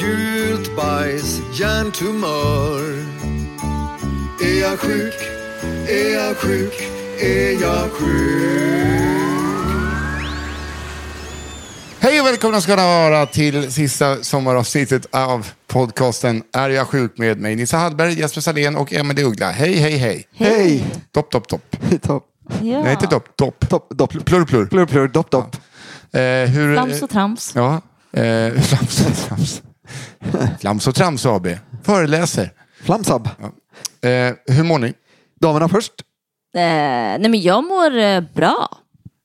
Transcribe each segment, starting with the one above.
gult bajs, hjärntumör. Är jag sjuk? Är jag sjuk? Är jag sjuk? Hej och välkomna ska ni vara till sista sommaravsnittet av podcasten Är jag sjuk med mig Nissa Hallberg, Jesper Salén och Emelie Uggla. Hej, hej, hej. Hej! Topp, topp, topp. Topp. Ja. Nej, inte topp, topp. Topp, dopp, Plurr, plurr. plurr, plurr, dopp, dopp. Eh, hur, Flams och trams. Ja, eh, Flams och trams. Flams och trams AB. Föreläser. Flamsab. Eh, hur mår ni? Damerna först. Eh, nej men jag mår eh, bra.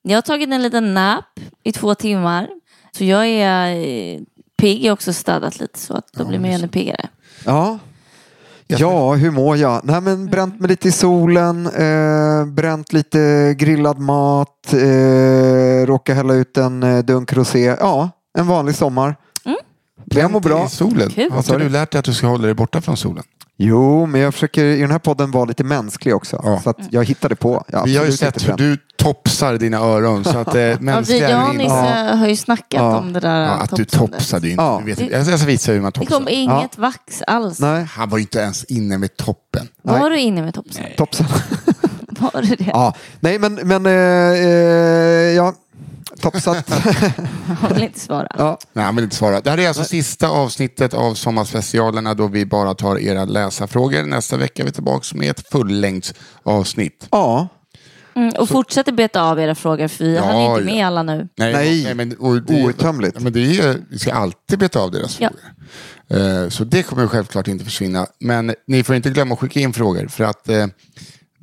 Jag har tagit en liten nap i två timmar. Så jag är eh, pigg. Jag har också städat lite så att då blir man ännu piggare. Ja. Ja, hur mår jag? Nej, men bränt mig lite i solen, eh, bränt lite grillad mat, eh, råkade hälla ut en eh, dunk rosé. Ja, en vanlig sommar. Jag mår bra. I solen? Kul. Har inte du lärt dig att du ska hålla dig borta från solen? Jo, men jag försöker i den här podden vara lite mänsklig också. Ja. Så att jag hittade på. Jag Vi har ju sett hur du topsar dina öron. Så att eh, Ja, vi, mänskliga jag och är Nisse inte- har ju snackat Ja. om det där Ja, att du topsade ju inte. Ja. Du vet, inte. jag ska visa hur man Det topsar. kom inget vax alls. Nej, Han var ju inte ens inne med toppen. Var du inne med topsen? toppsen. Var du det? ja. Nej, men, men eh, eh, ja, topsat. Jag vill inte svara. ja. Nej, han vill inte svara. Det här är alltså sista avsnittet av sommarspecialerna då vi bara tar era läsarfrågor. Nästa vecka är vi tillbaka med ett fullängdsavsnitt. ja. Mm, och fortsätter beta av era frågor för vi Ja, hann inte med ja. alla nu. Nej. men, och det, Outtömligt. Men det är, vi ska alltid beta av deras Ja. frågor. Eh, Så det kommer självklart inte försvinna. Men ni får inte glömma att skicka in frågor för att eh,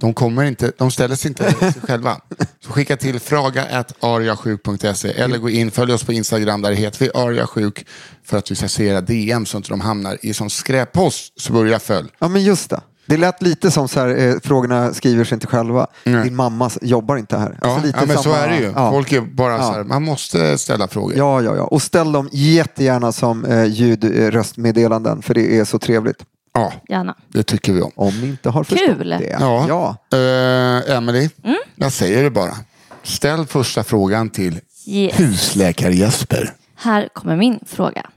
de, kommer inte, de ställer sig inte sig själva. Så skicka till fraga.ariasjuk.se eller gå in, följ oss på Instagram, där heter vi ariasjuk för att vi ska se era DM så att de hamnar i som skräppost. Så börja följ. Ja, men just det. Det lät lite som så här, eh, frågorna skriver sig inte själva. Nej. Din mamma jobbar inte här. Ja, Alltså, ja men så samma- är det ju. Ja. Folk är bara Ja. så här, man måste ställa frågor. Ja, ja, ja. Och ställ dem jättegärna som eh, ljudröstmeddelanden för det är så trevligt. Ja, Gärna. det tycker vi om. Om ni inte har förstått Kul. det. Ja. ja. Uh, Emily, Mm. jag säger det bara. Ställ första frågan till Yes. husläkare Jesper. Här kommer min fråga.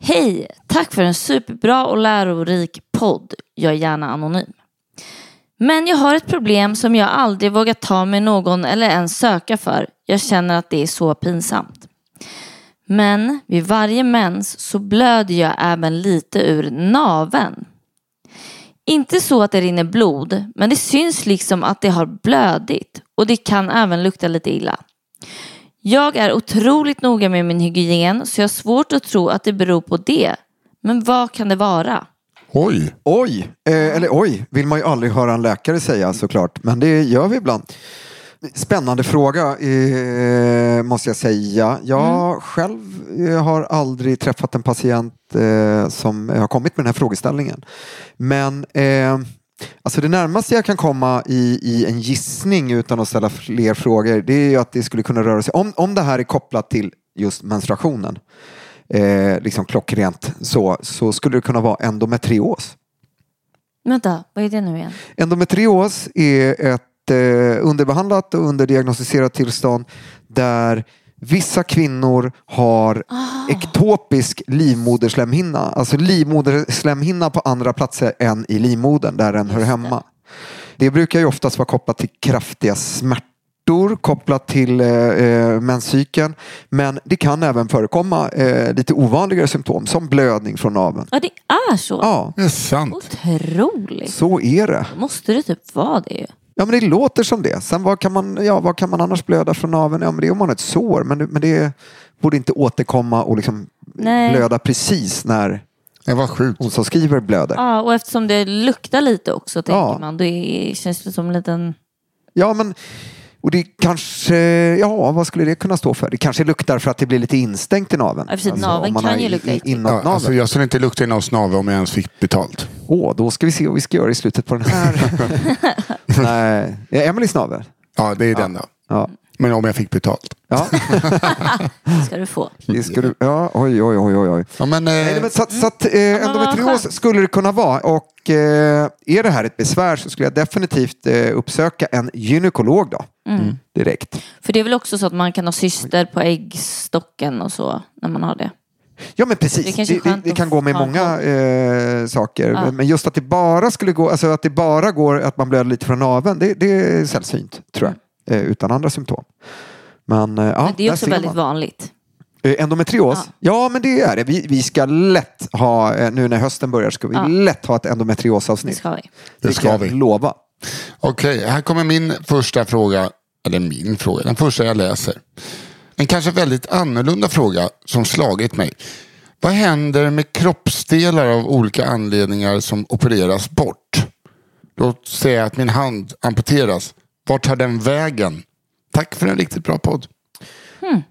Hej! Tack för en superbra och lärorik podd. Jag är gärna anonym. Men jag har ett problem som jag aldrig vågar ta med någon eller ens söka för. Jag känner att det är så pinsamt. Men vid varje mens så blöder jag även lite ur naven. Inte så att det rinner blod, men det syns liksom att det har blödit och det kan även lukta lite illa. Jag är otroligt noga med min hygien så jag har svårt att tro att det beror på det. Men vad kan det vara? Oj, Oj, eh, eller oj, vill man ju aldrig höra en läkare säga såklart. Men det gör vi ibland. Spännande fråga eh, måste jag säga. Jag själv eh, har aldrig träffat en patient eh, som har kommit med den här frågeställningen. Men eh, alltså det närmaste jag kan komma i, i en gissning utan att ställa fler frågor det är ju att det skulle kunna röra sig om, om det här är kopplat till just menstruationen. Eh, liksom klockrent så, så skulle det kunna vara endometrios. Vänta, vad är det nu igen? Endometrios är ett underbehandlat och underdiagnostiserat tillstånd där vissa kvinnor har ektopisk livmoderslemhinna. Alltså livmoderslemhinna på andra platser än i livmodern där den hör hemma. Det brukar ju oftast vara kopplat till kraftiga smärtor kopplat till eh, eh, menscykeln. Men det kan även förekomma eh, lite ovanligare symptom som blödning från naveln. Ja, det är så. Ja, Det är sant. Otroligt. så är det. Måste det typ vara det. Ja men det låter som det. Sen vad kan man, ja, vad kan man annars blöda från naveln? Ja men det är om man har ett sår. Men, det- men det borde inte återkomma och liksom Nej. blöda precis när Det var sjukt. hon som skriver blöder. Ja, och eftersom det luktar lite också tänker Ja. man. Då är, känns det som en liten... Ja men och det kanske, ja vad skulle det kunna stå för? Det kanske luktar för att det blir lite instängt i naveln. Ja, precis. Naveln kan ju lukta äckligt. Inåt Ja, alltså jag skulle inte lukta i någons navel om jag ens fick betalt. Åh, då ska vi se vad vi ska göra i slutet på den här. Nej, ja, Emelies navel. Ja, det är den då. Ja. Men om jag fick betalt. Ja, ska du få. det ska du, ja, oj, oj, oj, oj. oj. Ja, men, eh, Nej, men så att, så att, eh, endometrios skulle det kunna vara. Och eh, är det här ett besvär så skulle jag definitivt eh, uppsöka en gynekolog då. Mm. Direkt. För det är väl också så att man kan ha cyster på äggstocken och så när man har det. Ja men precis, Det det, det, kan gå med många eh, saker. Ja. Men- Men just att det bara skulle gå, alltså att det bara går att man blöder lite från naveln, det, det är sällsynt tror jag. Eh, utan andra symptom. Men, eh, ja, Men det är också väldigt man. vanligt. Eh, Endometrios? Ja. men det är det. Vi, vi ska lätt ha, nu när hösten börjar, ska vi Ja. lätt ha ett Det endometriosavsnitt. ska vi. det ska jag vi. lova. Okej, här kommer min första fråga. Eller min fråga, den första jag läser. En kanske väldigt annorlunda fråga som slagit mig. Vad händer med kroppsdelar av olika anledningar som opereras bort? Låt säga att min hand amputeras. Vart tar den vägen? Tack för en riktigt bra podd.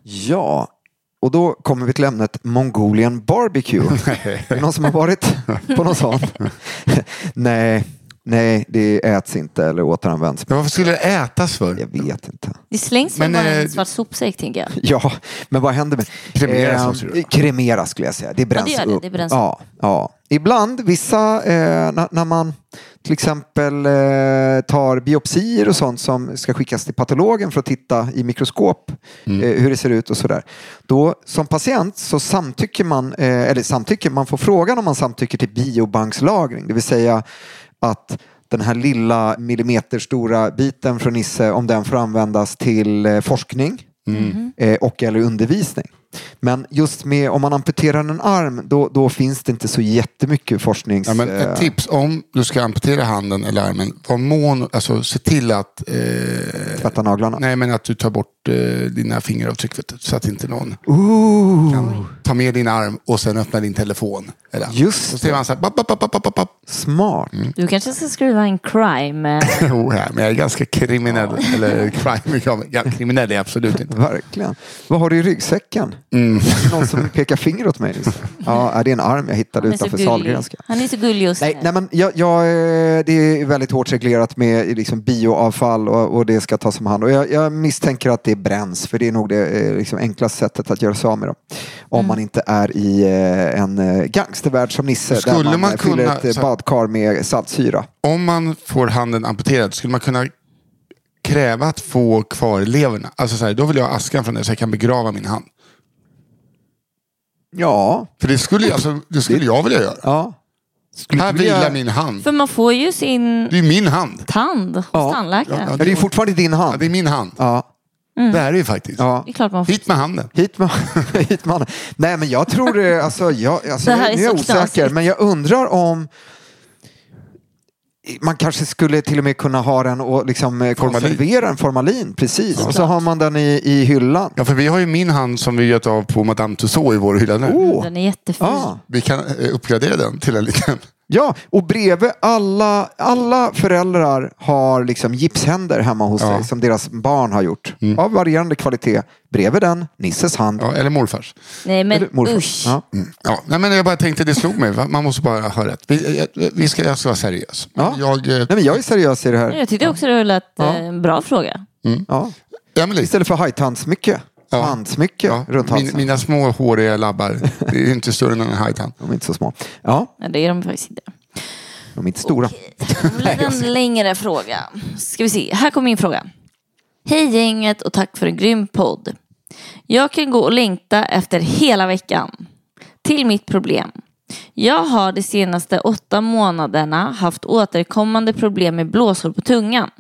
Ja, och då kommer vi till ämnet Mongolian barbecue. är det någon som har varit på någon sån? nej, nej, det äts inte eller återanvänds. Men varför skulle det ätas för? Jag vet inte. Det slängs Men, bara i eh, en svart sopsäck tänker jag. Ja, men vad händer med... Kremeras Eh. Kremeras skulle jag säga. Det bränns Ja, det det. upp. Det bränns ja, ja. Ibland, vissa, eh, när, när man till exempel eh, tar biopsier och sånt som ska skickas till patologen för att titta i mikroskop Mm. eh, hur det ser ut och sådär. Då som patient så samtycker man, eh, eller samtycker, man får frågan om man samtycker till biobankslagring. Det vill säga att den här lilla millimeterstora biten från Nisse, om den får användas till eh, forskning eh, och eller undervisning. Men just med om man amputerar en arm då, då finns det inte så jättemycket forsknings... Ja, men eh, ett tips om du ska amputera handen eller armen. Var mån, alltså se till att, eh, Tvätta naglarna. nej, men att du tar bort eh, dina fingeravtryck. Så att inte någon Ooh, kan ta med din arm och sen öppna din telefon. Eller, Just så ser man så här, bap, bap, bap, bap, smart. Du kanske ska skriva en crime. Jo, ja, men jag är ganska kriminell. Eller crime, ja, kriminell är jag absolut inte. Verkligen. Vad har du i ryggsäcken? Mm. Någon som pekar finger åt mig? Liksom. Ja, det är en arm jag hittade Han är utanför. Sahlgrenska. Han är så gullig just Nej, nej men jag, jag, eh, det är väldigt hårt reglerat med liksom bioavfall och, och det ska tas om hand. Och jag, jag misstänker att det bränns för det är nog det eh, liksom enklaste sättet att göra sig av med dem. Om Mm. man inte är i eh, en eh, gangstervärld som Nisse Skulle där man, man eh, fyller kunna- ett så- badkar med saltsyra. Om man får handen amputerad, skulle man kunna kräva att få kvar leverna? Alltså så här, då vill jag ha askan från det så jag kan begrava min hand. Ja, För det skulle, alltså, det skulle jag vilja göra. ja. Skulle Här vilar min hand. För man får ju sin Det är min hand. tand hos Ja. tandläkaren. Ja, det är fortfarande din Ja, hand. det är min hand. Ja, Det är det ju faktiskt. ja. Det är klart man får. Hit med handen. Hit med, hit med Nej men jag tror det, alltså, jag, alltså Det här är nu är jag osäker, knasigt. men jag undrar om man kanske skulle till och med kunna ha den och liksom eh, Formalin. konservera en formalin, precis. och så har man den i, i hyllan. Ja, för vi har ju min hand som vi gett av på Madame Tussauds i vår hylla nu. Åh. Den är jättefin. Ja. Vi kan eh, uppgradera den till en liten. Ja, och bredvid alla, alla föräldrar har liksom gipshänder hemma hos Ja. Mm. sig som deras barn har gjort. Av varierande kvalitet. Bredvid den, Nisses hand. Ja, eller morfars. Nej men Eller morfar. usch. Ja. Mm. Ja, nej, men jag bara tänkte, det slog mig. Man måste bara ha rätt. Vi, jag, vi ska, jag ska vara seriös. Ja. Jag, eh, Nej, men jag är seriös i det här. Jag tyckte också det lät Ja. eh, en bra fråga. Ja. Emelie, Istället för hajtandsmycke. Ja. Handsmycke ja, runt min, halsen. mina små håriga labbar, det är inte större än en hajtand. De är inte så små. Ja, Nej, det är de faktiskt inte. de dem, inte stora. En liten längre fråga. Ska vi se, här kommer min fråga. Hej gänget och tack för en grym podd. Jag kan gå och längta efter hela veckan. Till mitt problem. Jag har de senaste åtta månaderna haft återkommande problem med blåsor på tungan.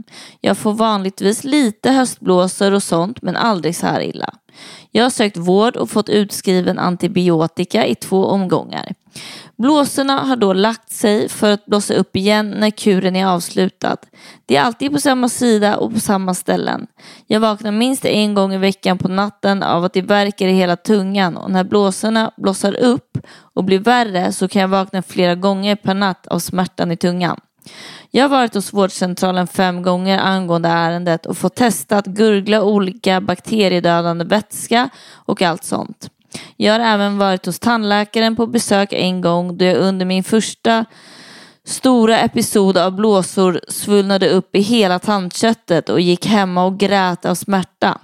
Jag får vanligtvis lite höstblåsor och sånt men aldrig så här illa. Jag har sökt vård och fått utskriven antibiotika i två omgångar. Blåsorna har då lagt sig för att blåsa upp igen när kuren är avslutad. Det är alltid på samma sida och på samma ställen. Jag vaknar minst en gång i veckan på natten av att det värker i hela tungan och när blåsorna blossar upp och blir värre så kan jag vakna flera gånger per natt av smärtan i tungan. Jag har varit hos vårdcentralen fem gånger angående ärendet och fått testa att gurgla olika bakteriedödande vätska och allt sånt. Jag har även varit hos tandläkaren på besök en gång då jag under min första stora episod av blåsor svullnade upp i hela tandköttet och gick hemma och grät av smärta.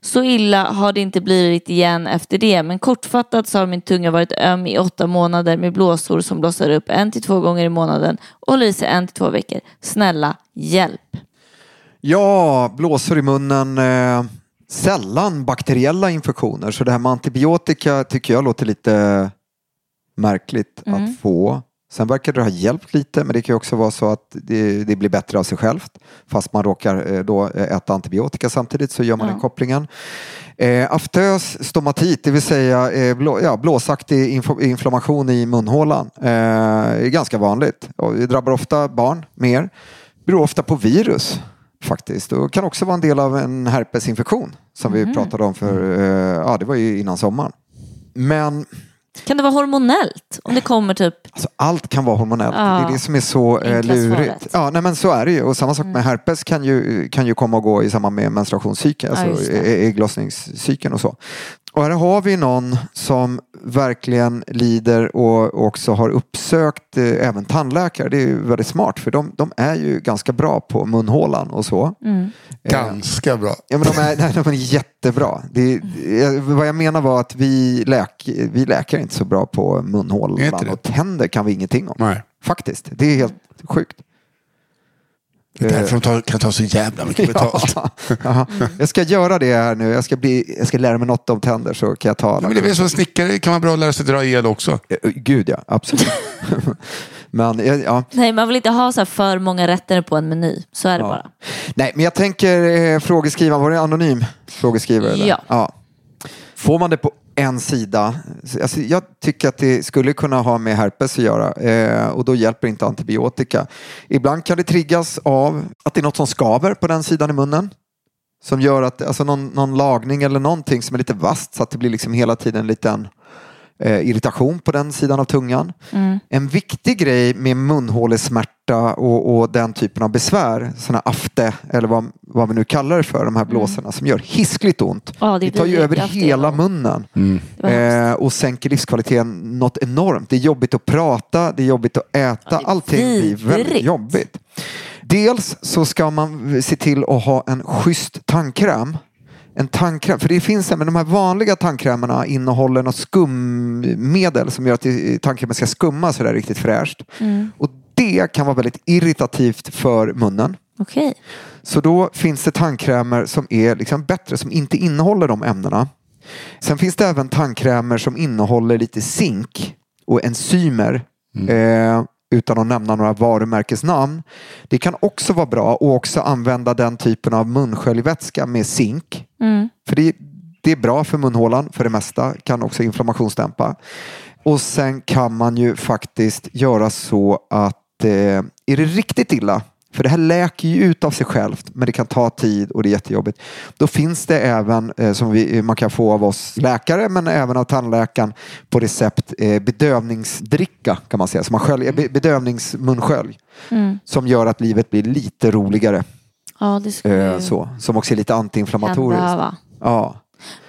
Så illa har det inte blivit igen efter det, men kortfattat så har min tunga varit öm i åtta månader med blåsor som blossar upp en till två gånger i månaden och håller i sig en till två veckor. Snälla, hjälp! Ja, blåsor i munnen. Eh, Sällan bakteriella infektioner. Så det här med antibiotika tycker jag låter lite märkligt att få. Sen verkar det ha hjälpt lite men det kan ju också vara så att det, det blir bättre av sig självt. Fast man råkar eh, då äta antibiotika samtidigt så gör man den kopplingen. Eh, aftös stomatit, det vill säga eh, blå, ja, blåsaktig inflammation i munhålan. Eh, är ganska vanligt. Och det drabbar ofta barn mer. Beror ofta på virus faktiskt. Och kan också vara en del av en herpesinfektion som vi pratade om för, eh, ja det var ju innan sommaren. Men Kan det vara hormonellt? Om det kommer typ... Alltså, allt kan vara hormonellt. Ja. Det är det som är så eh, lurigt. Mm. Ja, nej, men så är det ju. Och samma sak med herpes kan ju, kan ju komma och gå i samband med menstruationscykeln, Ja, alltså det. ä- ägglossningscykeln och så. Och här har vi någon som verkligen lider och också har uppsökt eh, även tandläkare. Det är ju väldigt smart för de, de är ju ganska bra på munhålan och så. Mm. Ganska bra. Ja, men de, är, nej, de är jättebra. Det, eh, vad jag menar var att vi, läk, vi läkare är inte så bra på munhålan och tänder kan vi ingenting om. Nej. Faktiskt, det är helt sjukt. Det är därför de tar, kan ta så jävla mycket betalt. Ja, jag ska göra det här nu. Jag ska, bli, jag ska lära mig något om tänder så kan jag ta alla. Men det är väl som snickare kan vara bra lära sig dra el också. Eh, Gud ja, absolut. men ja, ja. Nej, man vill inte ha så här för många rätter på en meny. Så är det bara. Nej, men jag tänker eh, frågeskrivaren, var det anonym frågeskrivare? eller? Ja. ja. Får man det på en sida, alltså jag tycker att det skulle kunna ha med herpes att göra eh, och då hjälper inte antibiotika. Ibland kan det triggas av att det är något som skaver på den sidan i munnen. Som gör att, alltså någon, någon lagning eller någonting som är lite vasst så att det blir liksom hela tiden en liten eh, irritation på den sidan av tungan. En viktig grej med munhålesmärta och, och den typen av besvär, sådana afte eller vad, vad vi nu kallar det för, de här blåsorna som gör hiskligt ont. Ja, det är tar ju över det hela gång. munnen Det hemskt. eh, och sänker livskvaliteten något enormt. Det är jobbigt att prata, det är jobbigt att äta, Ja, det är allting blir väldigt jobbigt. Dels så ska man se till att ha en schysst tandkräm. En tandkräm, för det finns men de här vanliga tandkrämerna innehåller något skummedel som gör att tandkrämen ska skumma sådär riktigt fräscht. Mm. Och det kan vara väldigt irritativt för munnen. Okej. Så då finns det tandkrämer som är liksom bättre, som inte innehåller de ämnena. Sen finns det även tandkrämer som innehåller lite zink och enzymer. Eh, utan att nämna några varumärkesnamn. Det kan också vara bra att också använda den typen av munsköljvätska med zink. För det, det är bra för munhålan för det mesta. Kan också inflammationsdämpa. Och sen kan man ju faktiskt göra så att eh, är det riktigt illa för det här läker ju ut av sig självt men det kan ta tid och det är jättejobbigt. Då finns det även eh, som vi, man kan få av oss läkare men även av tandläkaren på recept eh, bedövningsdricka kan man säga. Så man sköljer, be, bedövningsmunskölj som gör att livet blir lite roligare. Ja, det skulle Eh, så, som också är lite antiinflammatoriskt. behöva. Ja.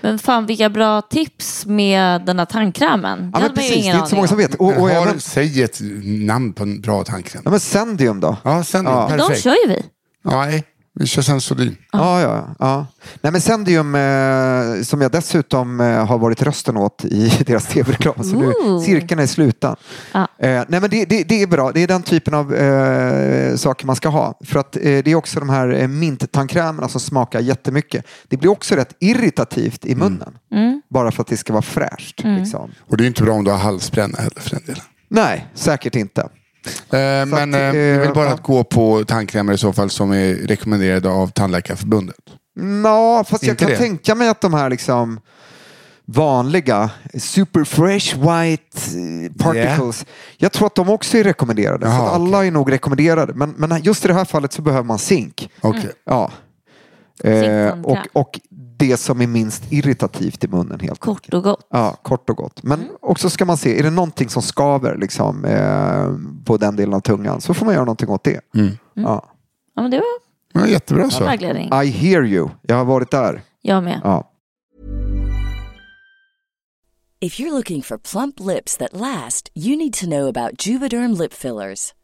Men fan vilka bra tips med den här tandkrämen. Det Ja, men precis, det är inte så många som om. vet. Och, och har, även, Säg ett namn på en bra tandkräm. ja, men Sendium då? Ja, sen Ja. De kör ju vi. Nej, Vi kör Sensodyne. Ja, ja, ja. Nej, men Sendium, eh, som jag dessutom eh, har varit rösten åt i deras tv-reklam, så nu Ooh. cirkeln är sluten. Ja. Eh, nej, men det, det, det är bra. Det är den typen av eh, saker man ska ha. För att eh, det är också de här eh, minttandkrämerna som smakar jättemycket. Det blir också rätt irritativt i munnen. Mm. Bara för att det ska vara fräscht. Liksom. Och det är inte bra om du har halsbränna heller för den delen. Nej, säkert inte. Eh, men eh, det är väl eh, bara ja. att gå på tandkrämer i så fall som är rekommenderade av Tandläkarförbundet. Ja, fast jag Inte kan det? tänka mig att de här liksom vanliga super fresh white eh, particles. Jag tror att de också är rekommenderade. så Jaha, att alla är nog rekommenderade. Men, men just i det här fallet så behöver man zink. Okej. Ja. Eh, och, och det som är minst irritativt i munnen helt Kort och gott. Ja, kort och gott. Men också ska man se, är det någonting som skaver liksom, eh, på den delen av tungan så får man göra någonting åt det. Mm. Ja. Ja, men det var Ja, jättebra så. vägledning. I hear you. Jag har varit där. Jag med. Ja. If you're looking for plump lips that last, you need to know about Juvederm lip fillers.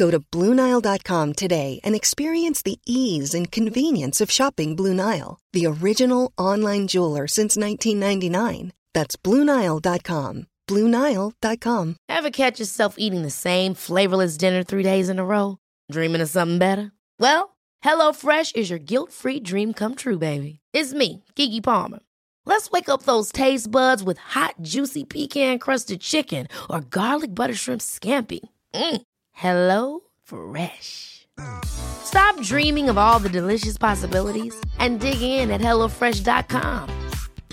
Go to BlueNile.com today and experience the ease and convenience of shopping Blue Nile, the original online jeweler since 1999. That's BlueNile.com. BlueNile.com. Ever catch yourself eating the same flavorless dinner three days in a row? Dreaming of something better? Well, HelloFresh is your guilt-free dream come true, baby. It's me, Kiki Palmer. Let's wake up those taste buds with hot, juicy pecan-crusted chicken or garlic butter shrimp scampi. Mm. Hello Fresh. Stop dreaming of all the delicious possibilities and dig in at HelloFresh.com.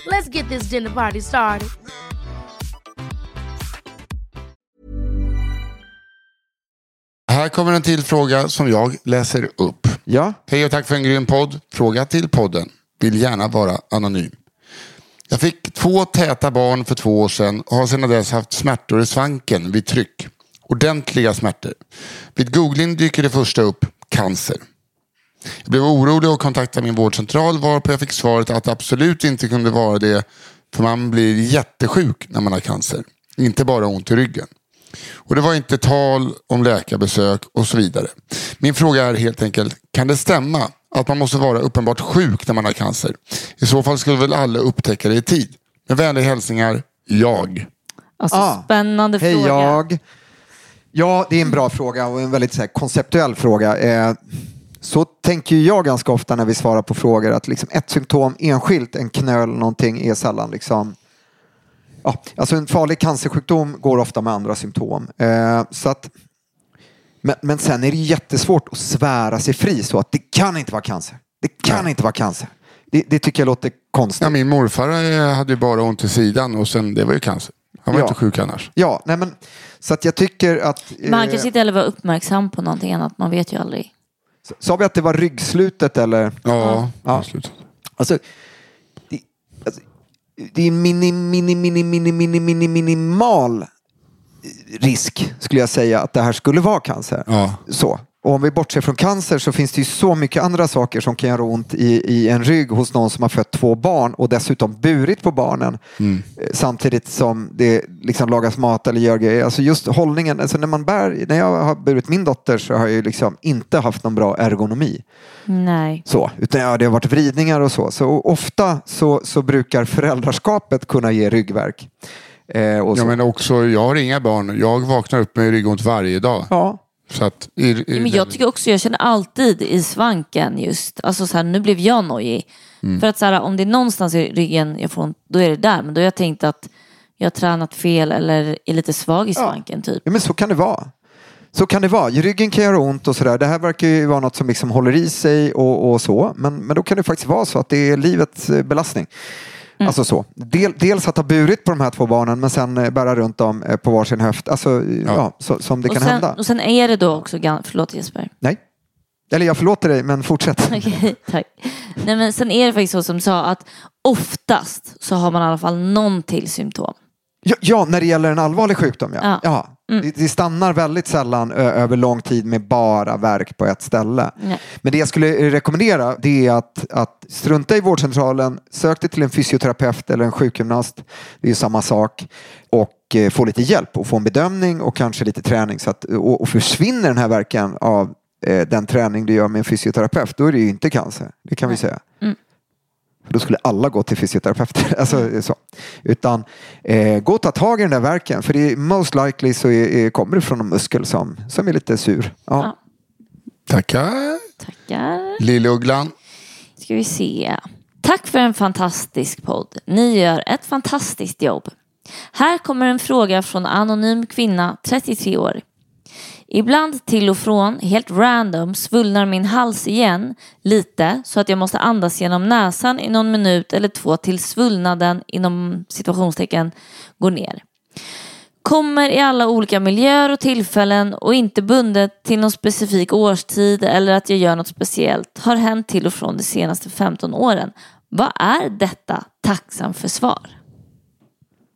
Let's get this dinner party started. Här kommer en till fråga som jag läser upp. Ja. Hej och tack för en grym podd. Fråga till podden. Vill gärna vara anonym. Jag fick två täta barn för två år sedan och har sedan dess haft smärtor i svanken vid tryck. Ordentliga smärtor. Vid googling dyker det första upp cancer. Jag blev orolig och kontaktade min vårdcentral varpå jag fick svaret att det absolut inte kunde vara det för man blir jättesjuk när man har cancer. Inte bara ont i ryggen. Och det var inte tal om läkarbesök och så vidare. Min fråga är helt enkelt, kan det stämma att man måste vara uppenbart sjuk när man har cancer? I så fall skulle väl alla upptäcka det i tid. Med vänliga hälsningar, jag. Alltså, Ah. spännande Hej fråga. jag. Ja, det är en bra fråga och en väldigt så här, konceptuell fråga. Eh, så tänker jag ganska ofta när vi svarar på frågor att liksom ett symptom enskilt, en knöl, någonting är sällan liksom Ja, alltså en farlig cancersjukdom går ofta med andra symptom. Eh, så att, men, men sen är det jättesvårt att svära sig fri så att det kan inte vara cancer. Det kan inte vara cancer. Det, det tycker jag låter konstigt. Ja, min morfar eh, hade ju bara ont i sidan och sen det var ju cancer. Han var Ja. inte sjuk annars. Ja, nej men, så att jag tycker att... Men han eh, kanske inte heller var uppmärksam på någonting annat. Man vet ju aldrig. Sa vi att det var ryggslutet eller? Ja, Ja. i slutet. Alltså, det, alltså, det är mini, mini, mini, mini, mini, mini, minimal risk skulle jag säga att det här skulle vara cancer. Ja. Så. Och om vi bortser från cancer så finns det ju så mycket andra saker som kan göra ont i, i en rygg hos någon som har fött två barn och dessutom burit på barnen Mm. eh, samtidigt som det liksom lagas mat eller gör grejer. Alltså just hållningen, alltså när man bär, när jag har burit min dotter så har jag ju liksom inte haft någon bra ergonomi. Nej. Så, utan ja, det har varit vridningar och så. Så ofta så, så brukar föräldraskapet kunna ge ryggvärk. Eh, och så. Ja, men också, jag har inga barn. Jag vaknar upp med ryggont varje dag. ja. Så att, i, i, Men jag tycker också, jag känner alltid i svanken just, alltså så här, nu blev jag nojig. Mm. För att så här, om det är någonstans i ryggen jag får ont, då är det där. Men då har jag tänkt att jag har tränat fel eller är lite svag i svanken typ. Ja, men så kan det vara. Så kan det vara. Ryggen kan göra ont och sådär. Det här verkar ju vara något som liksom håller i sig och, och så. Men, men då kan det faktiskt vara så att det är livets eh, belastning. Mm. Alltså så. Del, dels att ha burit på de här två barnen men sen eh, bära runt dem eh, på varsin höft. Alltså, ja. så, som det och, kan sen, hända. och sen är det då också, förlåt Jesper. Nej. Eller jag förlåter dig men fortsätt. Okej, tack. Nej, men sen är det faktiskt så som du sa att oftast så har man i alla fall någon till symptom. Ja, ja, när det gäller en allvarlig sjukdom ja. Ja. ja. Mm. Det, det stannar väldigt sällan ö, över lång tid med bara verk på ett ställe. Nej. Men det jag skulle rekommendera det är att, att strunta i vårdcentralen, sök dig till en fysioterapeut eller en sjukgymnast, det är ju samma sak, och eh, få lite hjälp och få en bedömning och kanske lite träning. Så att, och, och försvinner den här verkan av eh, den träning du gör med en fysioterapeut, då är det ju inte cancer. Det kan vi säga. Mm. För då skulle alla gå till fysioterapeuter. Alltså, så. Utan eh, gå och ta tag i den där verken. För det är, most likely så är, är, kommer det från en muskel som, som är lite sur. Ja. Ja. Tackar. Tackar. Lilleugglan. Ska vi se. Tack för en fantastisk podd. Ni gör ett fantastiskt jobb. Här kommer en fråga från anonym kvinna, 33 år. Ibland till och från, helt random, svullnar min hals igen lite så att jag måste andas genom näsan i någon minut eller två tills svullnaden inom situationstecken går ner. Kommer i alla olika miljöer och tillfällen och inte bundet till någon specifik årstid eller att jag gör något speciellt. Har hänt till och från de senaste 15 åren. Vad är detta tacksam för svar?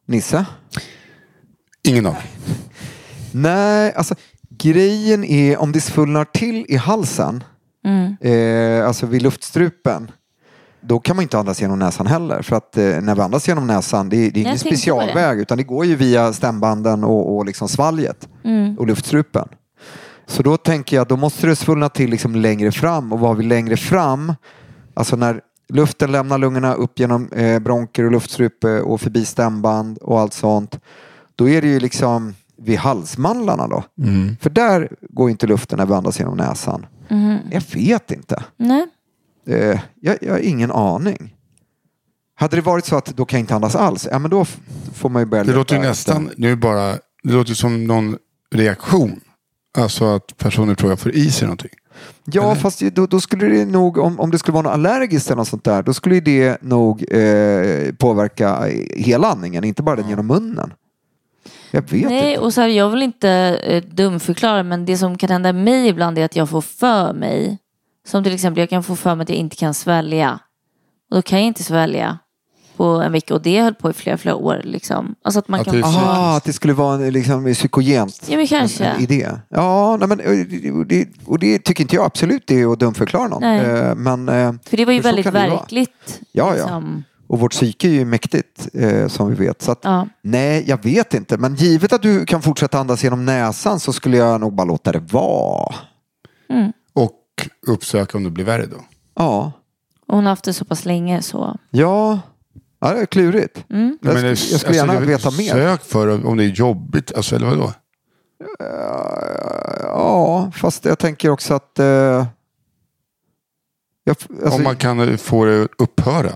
Nisse? Ingen aning. Nej, alltså grejen är om det svullnar till i halsen, Mm. eh, alltså vid luftstrupen, då kan man inte andas genom näsan heller. För att eh, när vi andas genom näsan, det, är- det är ingen specialväg utan det går ju via stämbanden och, och liksom svalget Mm. och luftstrupen. Så då tänker jag, då måste det svullna till liksom längre fram och vad vi längre fram, alltså när luften lämnar lungorna upp genom eh, bronker och luftstrupe och förbi stämband och allt sånt, då är det ju liksom vid halsmandlarna då. Mm. För där går inte luften när vi andas genom näsan. Mhm. Jag vet inte. Nej. Eh, jag, jag har ingen aning. Hade det varit så att då kan jag inte andas alls, ja men då får man ju börja Det låter ju nästan, nu bara, det låter som någon reaktion. Alltså att personen tror jag får i sig någonting. Ja, fast det- då, då skulle det nog, om, om det skulle vara något allergiskt eller något sånt där, då skulle det nog eh, påverka hela andningen, inte bara den genom munnen. Jag vet Nej, inte. och så här, jag vill inte eh, dumförklara men det som kan hända mig ibland är att jag får för mig. Som till exempel jag kan få för mig att jag inte kan svälja. Och då kan jag inte svälja på en vecka och det höll på i flera, flera år. Liksom. Alltså att man Att kan... det så- Aha, att det skulle vara en, liksom, psykogent. Ja men kanske. En idé. Ja, nej, men, och, det, och det tycker inte jag absolut det är att dumförklara någon. Nej. Eh, Men, eh, För det var ju väldigt verkligt. Ja, ja. liksom. Och vårt psyke är ju mäktigt eh, som vi vet. Så att, Ja. Nej, jag vet inte. Men givet att du kan fortsätta andas genom näsan så skulle jag nog bara låta det vara. Mm. Och uppsöka om det blir värre då. Ja, Och hon har haft det så pass länge så. ja. ja det är klurigt. Mm. Jag, Men skulle, det- jag skulle gärna alltså, veta mer. Sök för om det är jobbigt, alltså, eller vadå? Ja, fast jag tänker också att... Eh, jag, alltså, om man kan få det att upphöra.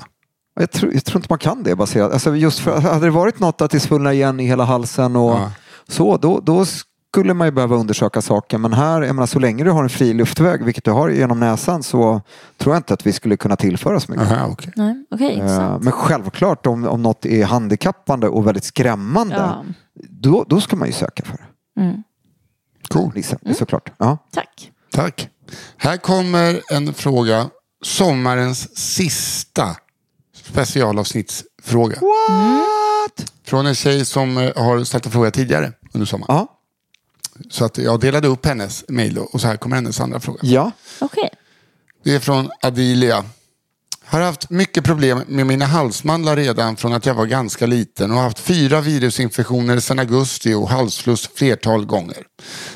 Jag, tror, jag tror inte man kan det baserat. Alltså just för, hade det varit något att det svullnar igen i hela halsen och Ja. så, då, då skulle man ju behöva undersöka saken. Men här, jag menar, så länge du har en fri luftväg, vilket du har genom näsan, så tror jag inte att vi skulle kunna tillföra så mycket. Aha, okej. Nej, okej, Eh, intressant. Men självklart om, om något är handikappande och väldigt skrämmande, Ja. då, då ska man ju söka för det. Mm. Cool. Liksom, Såklart. Ja. Tack. Tack. Här kommer en fråga. Sommarens sista specialavsnittsfråga. What? Från en tjej som eh, har ställt en fråga tidigare under sommaren. Ja. Så att jag delade upp hennes mejl och så här kommer hennes andra fråga. Ja. Okej. Det är från Adilia. Har haft mycket problem med mina halsmandlar redan från att jag var ganska liten och har haft fyra virusinfektioner sedan augusti och halsfluss flertal gånger.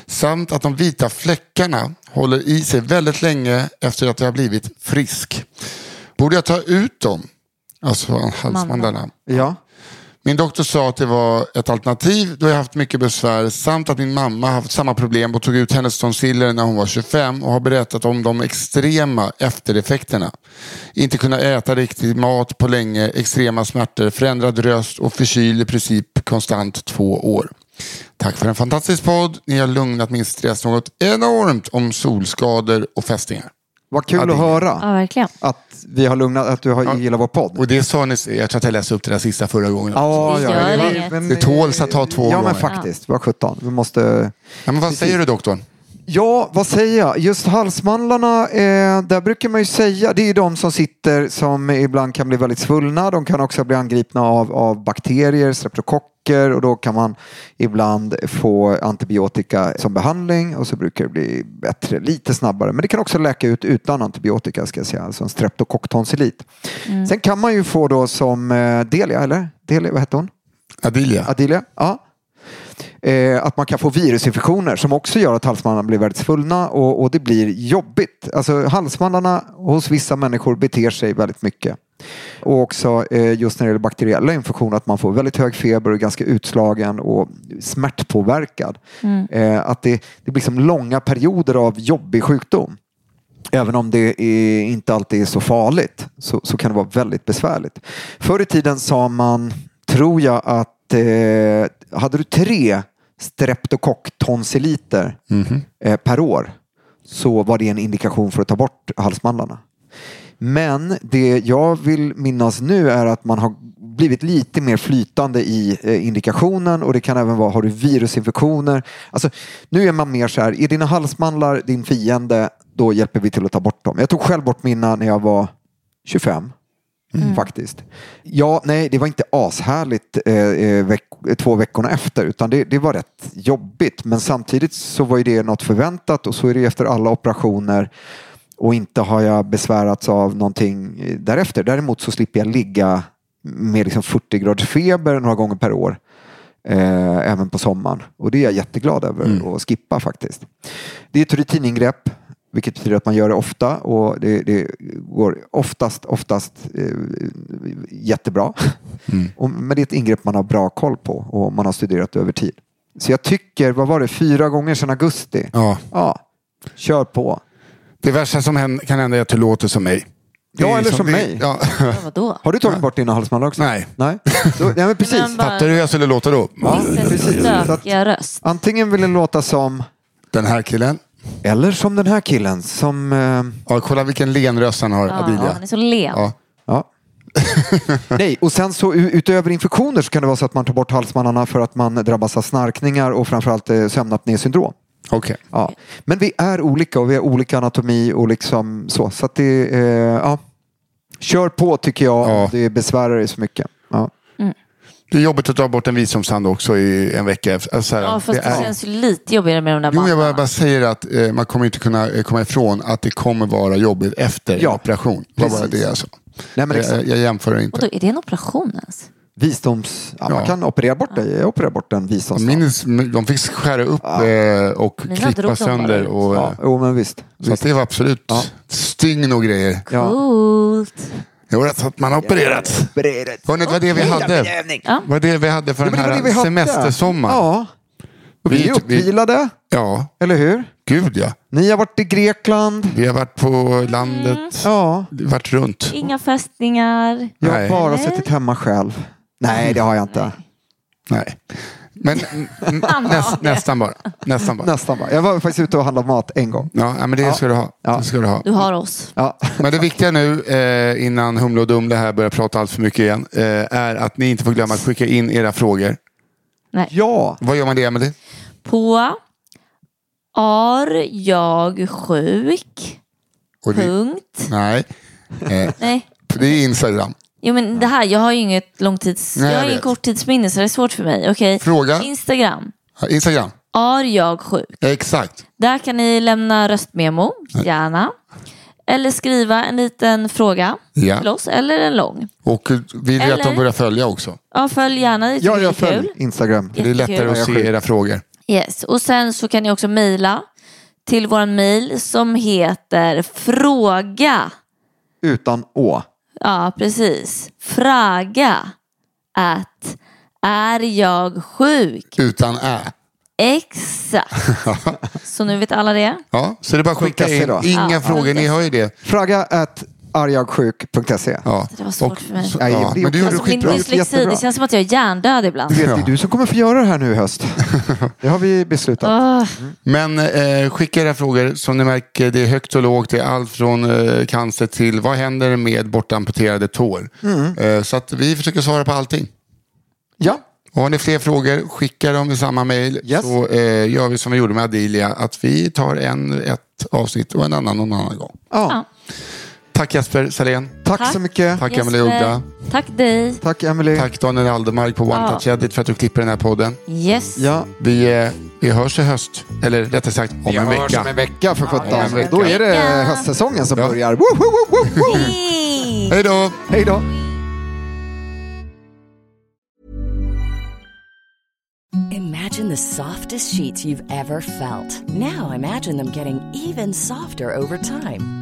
Samt att de vita fläckarna håller i sig väldigt länge efter att jag har blivit frisk. Borde jag ta ut dem? Alltså halsmandlarna. Ja. Min doktor sa att det var ett alternativ då jag haft mycket besvär samt att min mamma haft samma problem och tog ut hennes tonsiller när hon var 25 och har berättat om de extrema eftereffekterna. Inte kunna äta riktig mat på länge, extrema smärtor, förändrad röst och förkyld i princip konstant två år. Tack för en fantastisk podd. Ni har lugnat min stress något enormt om solskador och fästingar. Vad kul Ja, det- att höra Ja, verkligen. att vi har lugnat, att du har Ja. gillar vår podd. Och det sa ni, jag tror att jag läste upp det där sista förra gången. Ja, Det ja, ja, inget. men- Det tåls att ta två Ja, men gånger. faktiskt. Vad sjutton. Vi måste... Ja, men vad säger du doktorn? Ja, vad säger jag? Just halsmandlarna, eh, där brukar man ju säga, det är ju de som sitter som ibland kan bli väldigt svullna. De kan också bli angripna av, av bakterier, streptokocker och då kan man ibland få antibiotika som behandling och så brukar det bli bättre lite snabbare. Men det kan också läka ut utan antibiotika ska jag säga, alltså en streptokocktonsillit. Sen kan man ju få då som eh, Delia, eller? Delia, vad hette hon? Adilia? Adilia? Ja. Eh, att man kan få virusinfektioner som också gör att halsmandlarna blir väldigt svullna och, och det blir jobbigt. Alltså halsmandlarna hos vissa människor beter sig väldigt mycket. Och också eh, just när det gäller bakteriella infektioner att man får väldigt hög feber och ganska utslagen och smärtpåverkad. Eh, att det, det blir som långa perioder av jobbig sjukdom. Även om det är, inte alltid är så farligt så, så kan det vara väldigt besvärligt. Förr i tiden sa man, tror jag, att eh, hade du tre streptokocktonsiliter eh, per år så var det en indikation för att ta bort halsmandlarna. Men det jag vill minnas nu är att man har blivit lite mer flytande i eh, indikationen och det kan även vara, har du virusinfektioner? Alltså, nu är man mer så här, är dina halsmandlar din fiende, då hjälper vi till att ta bort dem. Jag tog själv bort mina när jag var 25. Faktiskt. Ja, nej, det var inte ashärligt eh, eh, veck- två veckorna efter utan det, det var rätt jobbigt. Men samtidigt så var ju det något förväntat och så är det efter alla operationer och inte har jag besvärats av någonting därefter. Däremot så slipper jag ligga med liksom 40 graders feber några gånger per år. Eh, även på sommaren. Och det är jag jätteglad över att skippa faktiskt. Det är ett rutiningrepp. Vilket betyder att man gör det ofta och det, det går oftast, oftast eh, jättebra. Och, men det är ett ingrepp man har bra koll på och man har studerat över tid. Så jag tycker, vad var det, fyra gånger sedan augusti? Ja. Ja, kör på. Det värsta som kan hända är att du låter som mig. Det Ja, eller som det- mig. Ja. Ja, vadå? Har du tagit bort dina halsmandlar också? Nej. Nej, då, ja, men precis. Men bara- Fattar du hur jag skulle låta då? Ja, precis. Så att-. Antingen vill det låta som, Den här killen. Eller som den här killen som... Eh, Ja, kolla vilken len röst han har, Ja, Adilia. han är så len. Ja. ja. Nej, och sen så u- utöver infektioner så kan det vara så att man tar bort halsmandlarna för att man drabbas av snarkningar och framförallt eh, sömnapnésyndrom. Okej. Ja. Men vi är olika och vi har olika anatomi och liksom så. Så att det, eh, ja. Kör på tycker jag Ja. det besvärar dig så mycket. Ja. Det är jobbigt att ta bort en visdomstand också i en vecka. Alltså, så här, Ja, fast det, det är... känns ju lite jobbigare med de där Jo, jag bara, bara säger att eh, man kommer inte kunna eh, komma ifrån att det kommer vara jobbigt efter Ja, en operation. Det var bara det jag sa. Nej, men jag, jag jämför Och inte. då, är det en operation ens? Visdoms... Ja, Man Ja. kan operera bort det. Jag opererar bort en visdomstand. Min, de fick skära upp eh, och Mina klippa sönder. Och, Ja, jo, men visst. Så att det var absolut Ja. stygn och grejer. Ja. Coolt. Jo, så att man har opererat. Hörrni, det var det vi hade. Ja. Det var det vi hade för Ja, den men det var här det vi hade. semestersommaren. Ja. Och vi Vi- är uppvilade, Ja, eller hur? gud ja. Ni har varit i Grekland. Vi har varit på landet. Ja. Varit runt. Inga fästingar. Jag har Nej. bara suttit hemma själv. Nej, det har jag inte. Nej. Men n- n- Han har näs, det. nästan bara. Nästan bara. Nästan bara. Jag var faktiskt ute och handlade mat en gång. Ja, ja, men det ska du ha. Ja. Det ska du ha. Du har oss. Ja. Men det viktiga nu, eh, innan Humle och Dumle här börjar prata allt för mycket igen, eh, är att ni inte får glömma att skicka in era frågor. ja. Vad gör man det, Emelie? På Är jag sjuk? Punkt. nej, eh, Nej. det är Instagram. Jo men det här, jag har ju inget långtids... Nej, jag jag har ingen vet. korttidsminne så det är svårt för mig. Okej. Fråga. Instagram. Instagram. Are jag sjuk? Exakt. Där kan ni lämna röstmemo, gärna. Eller skriva en liten fråga Ja. till oss, eller en lång. Och vi vill att de Eller- börjar följa också. Ja, följ gärna, det Ja, är jag följer. Instagram. Det är lättare att se är era frågor. Yes. Och sen så kan ni också mejla till våran mejl som heter fråga. Utan å. Ja, precis. Fraga at är jag sjuk? Utan ä. Exakt. Så nu vet alla det. Ja, så det är bara att skicka in. Inga Ja, frågor, ni hör ju det. Fråga at arjagsjuk.se. Ja. Det var svårt för mig. så- Nej, ja, men gjorde Alltså, min dyslexi, det känns som att jag är hjärndöd ibland. Du vet, det är du som kommer få göra det här nu i höst. Det har vi beslutat. Åh, Men eh, skicka era frågor. Som ni märker, det är högt och lågt. Det är allt från eh, cancer till vad händer med bortamputerade tår. Mm. Eh, så att vi försöker svara på allting. Ja, Och har ni fler frågor, skicka dem i samma mejl. Yes. Så eh, gör vi som vi gjorde med Adilia. Att vi tar en ett avsnitt och en annan någon annan gång. ja. Ja. Tack Jesper Salén. Tack, Tack. så mycket. Tack Jesper. Emelie Uggla. Tack dig. Tack Emily. Tack Daniel Aldermark på One Ja. Touch Edit för att du klipper den här podden. Yes. Ja, Vi, eh, vi hörs i höst. Eller rättare sagt om en vecka. om en vecka för sjutton. vecka. Då är det höstsäsongen som Ja. börjar. Woo, woo, woo! Hej då! Hej då. Imagine the softest sheets you've ever felt. Now imagine them getting even softer over time.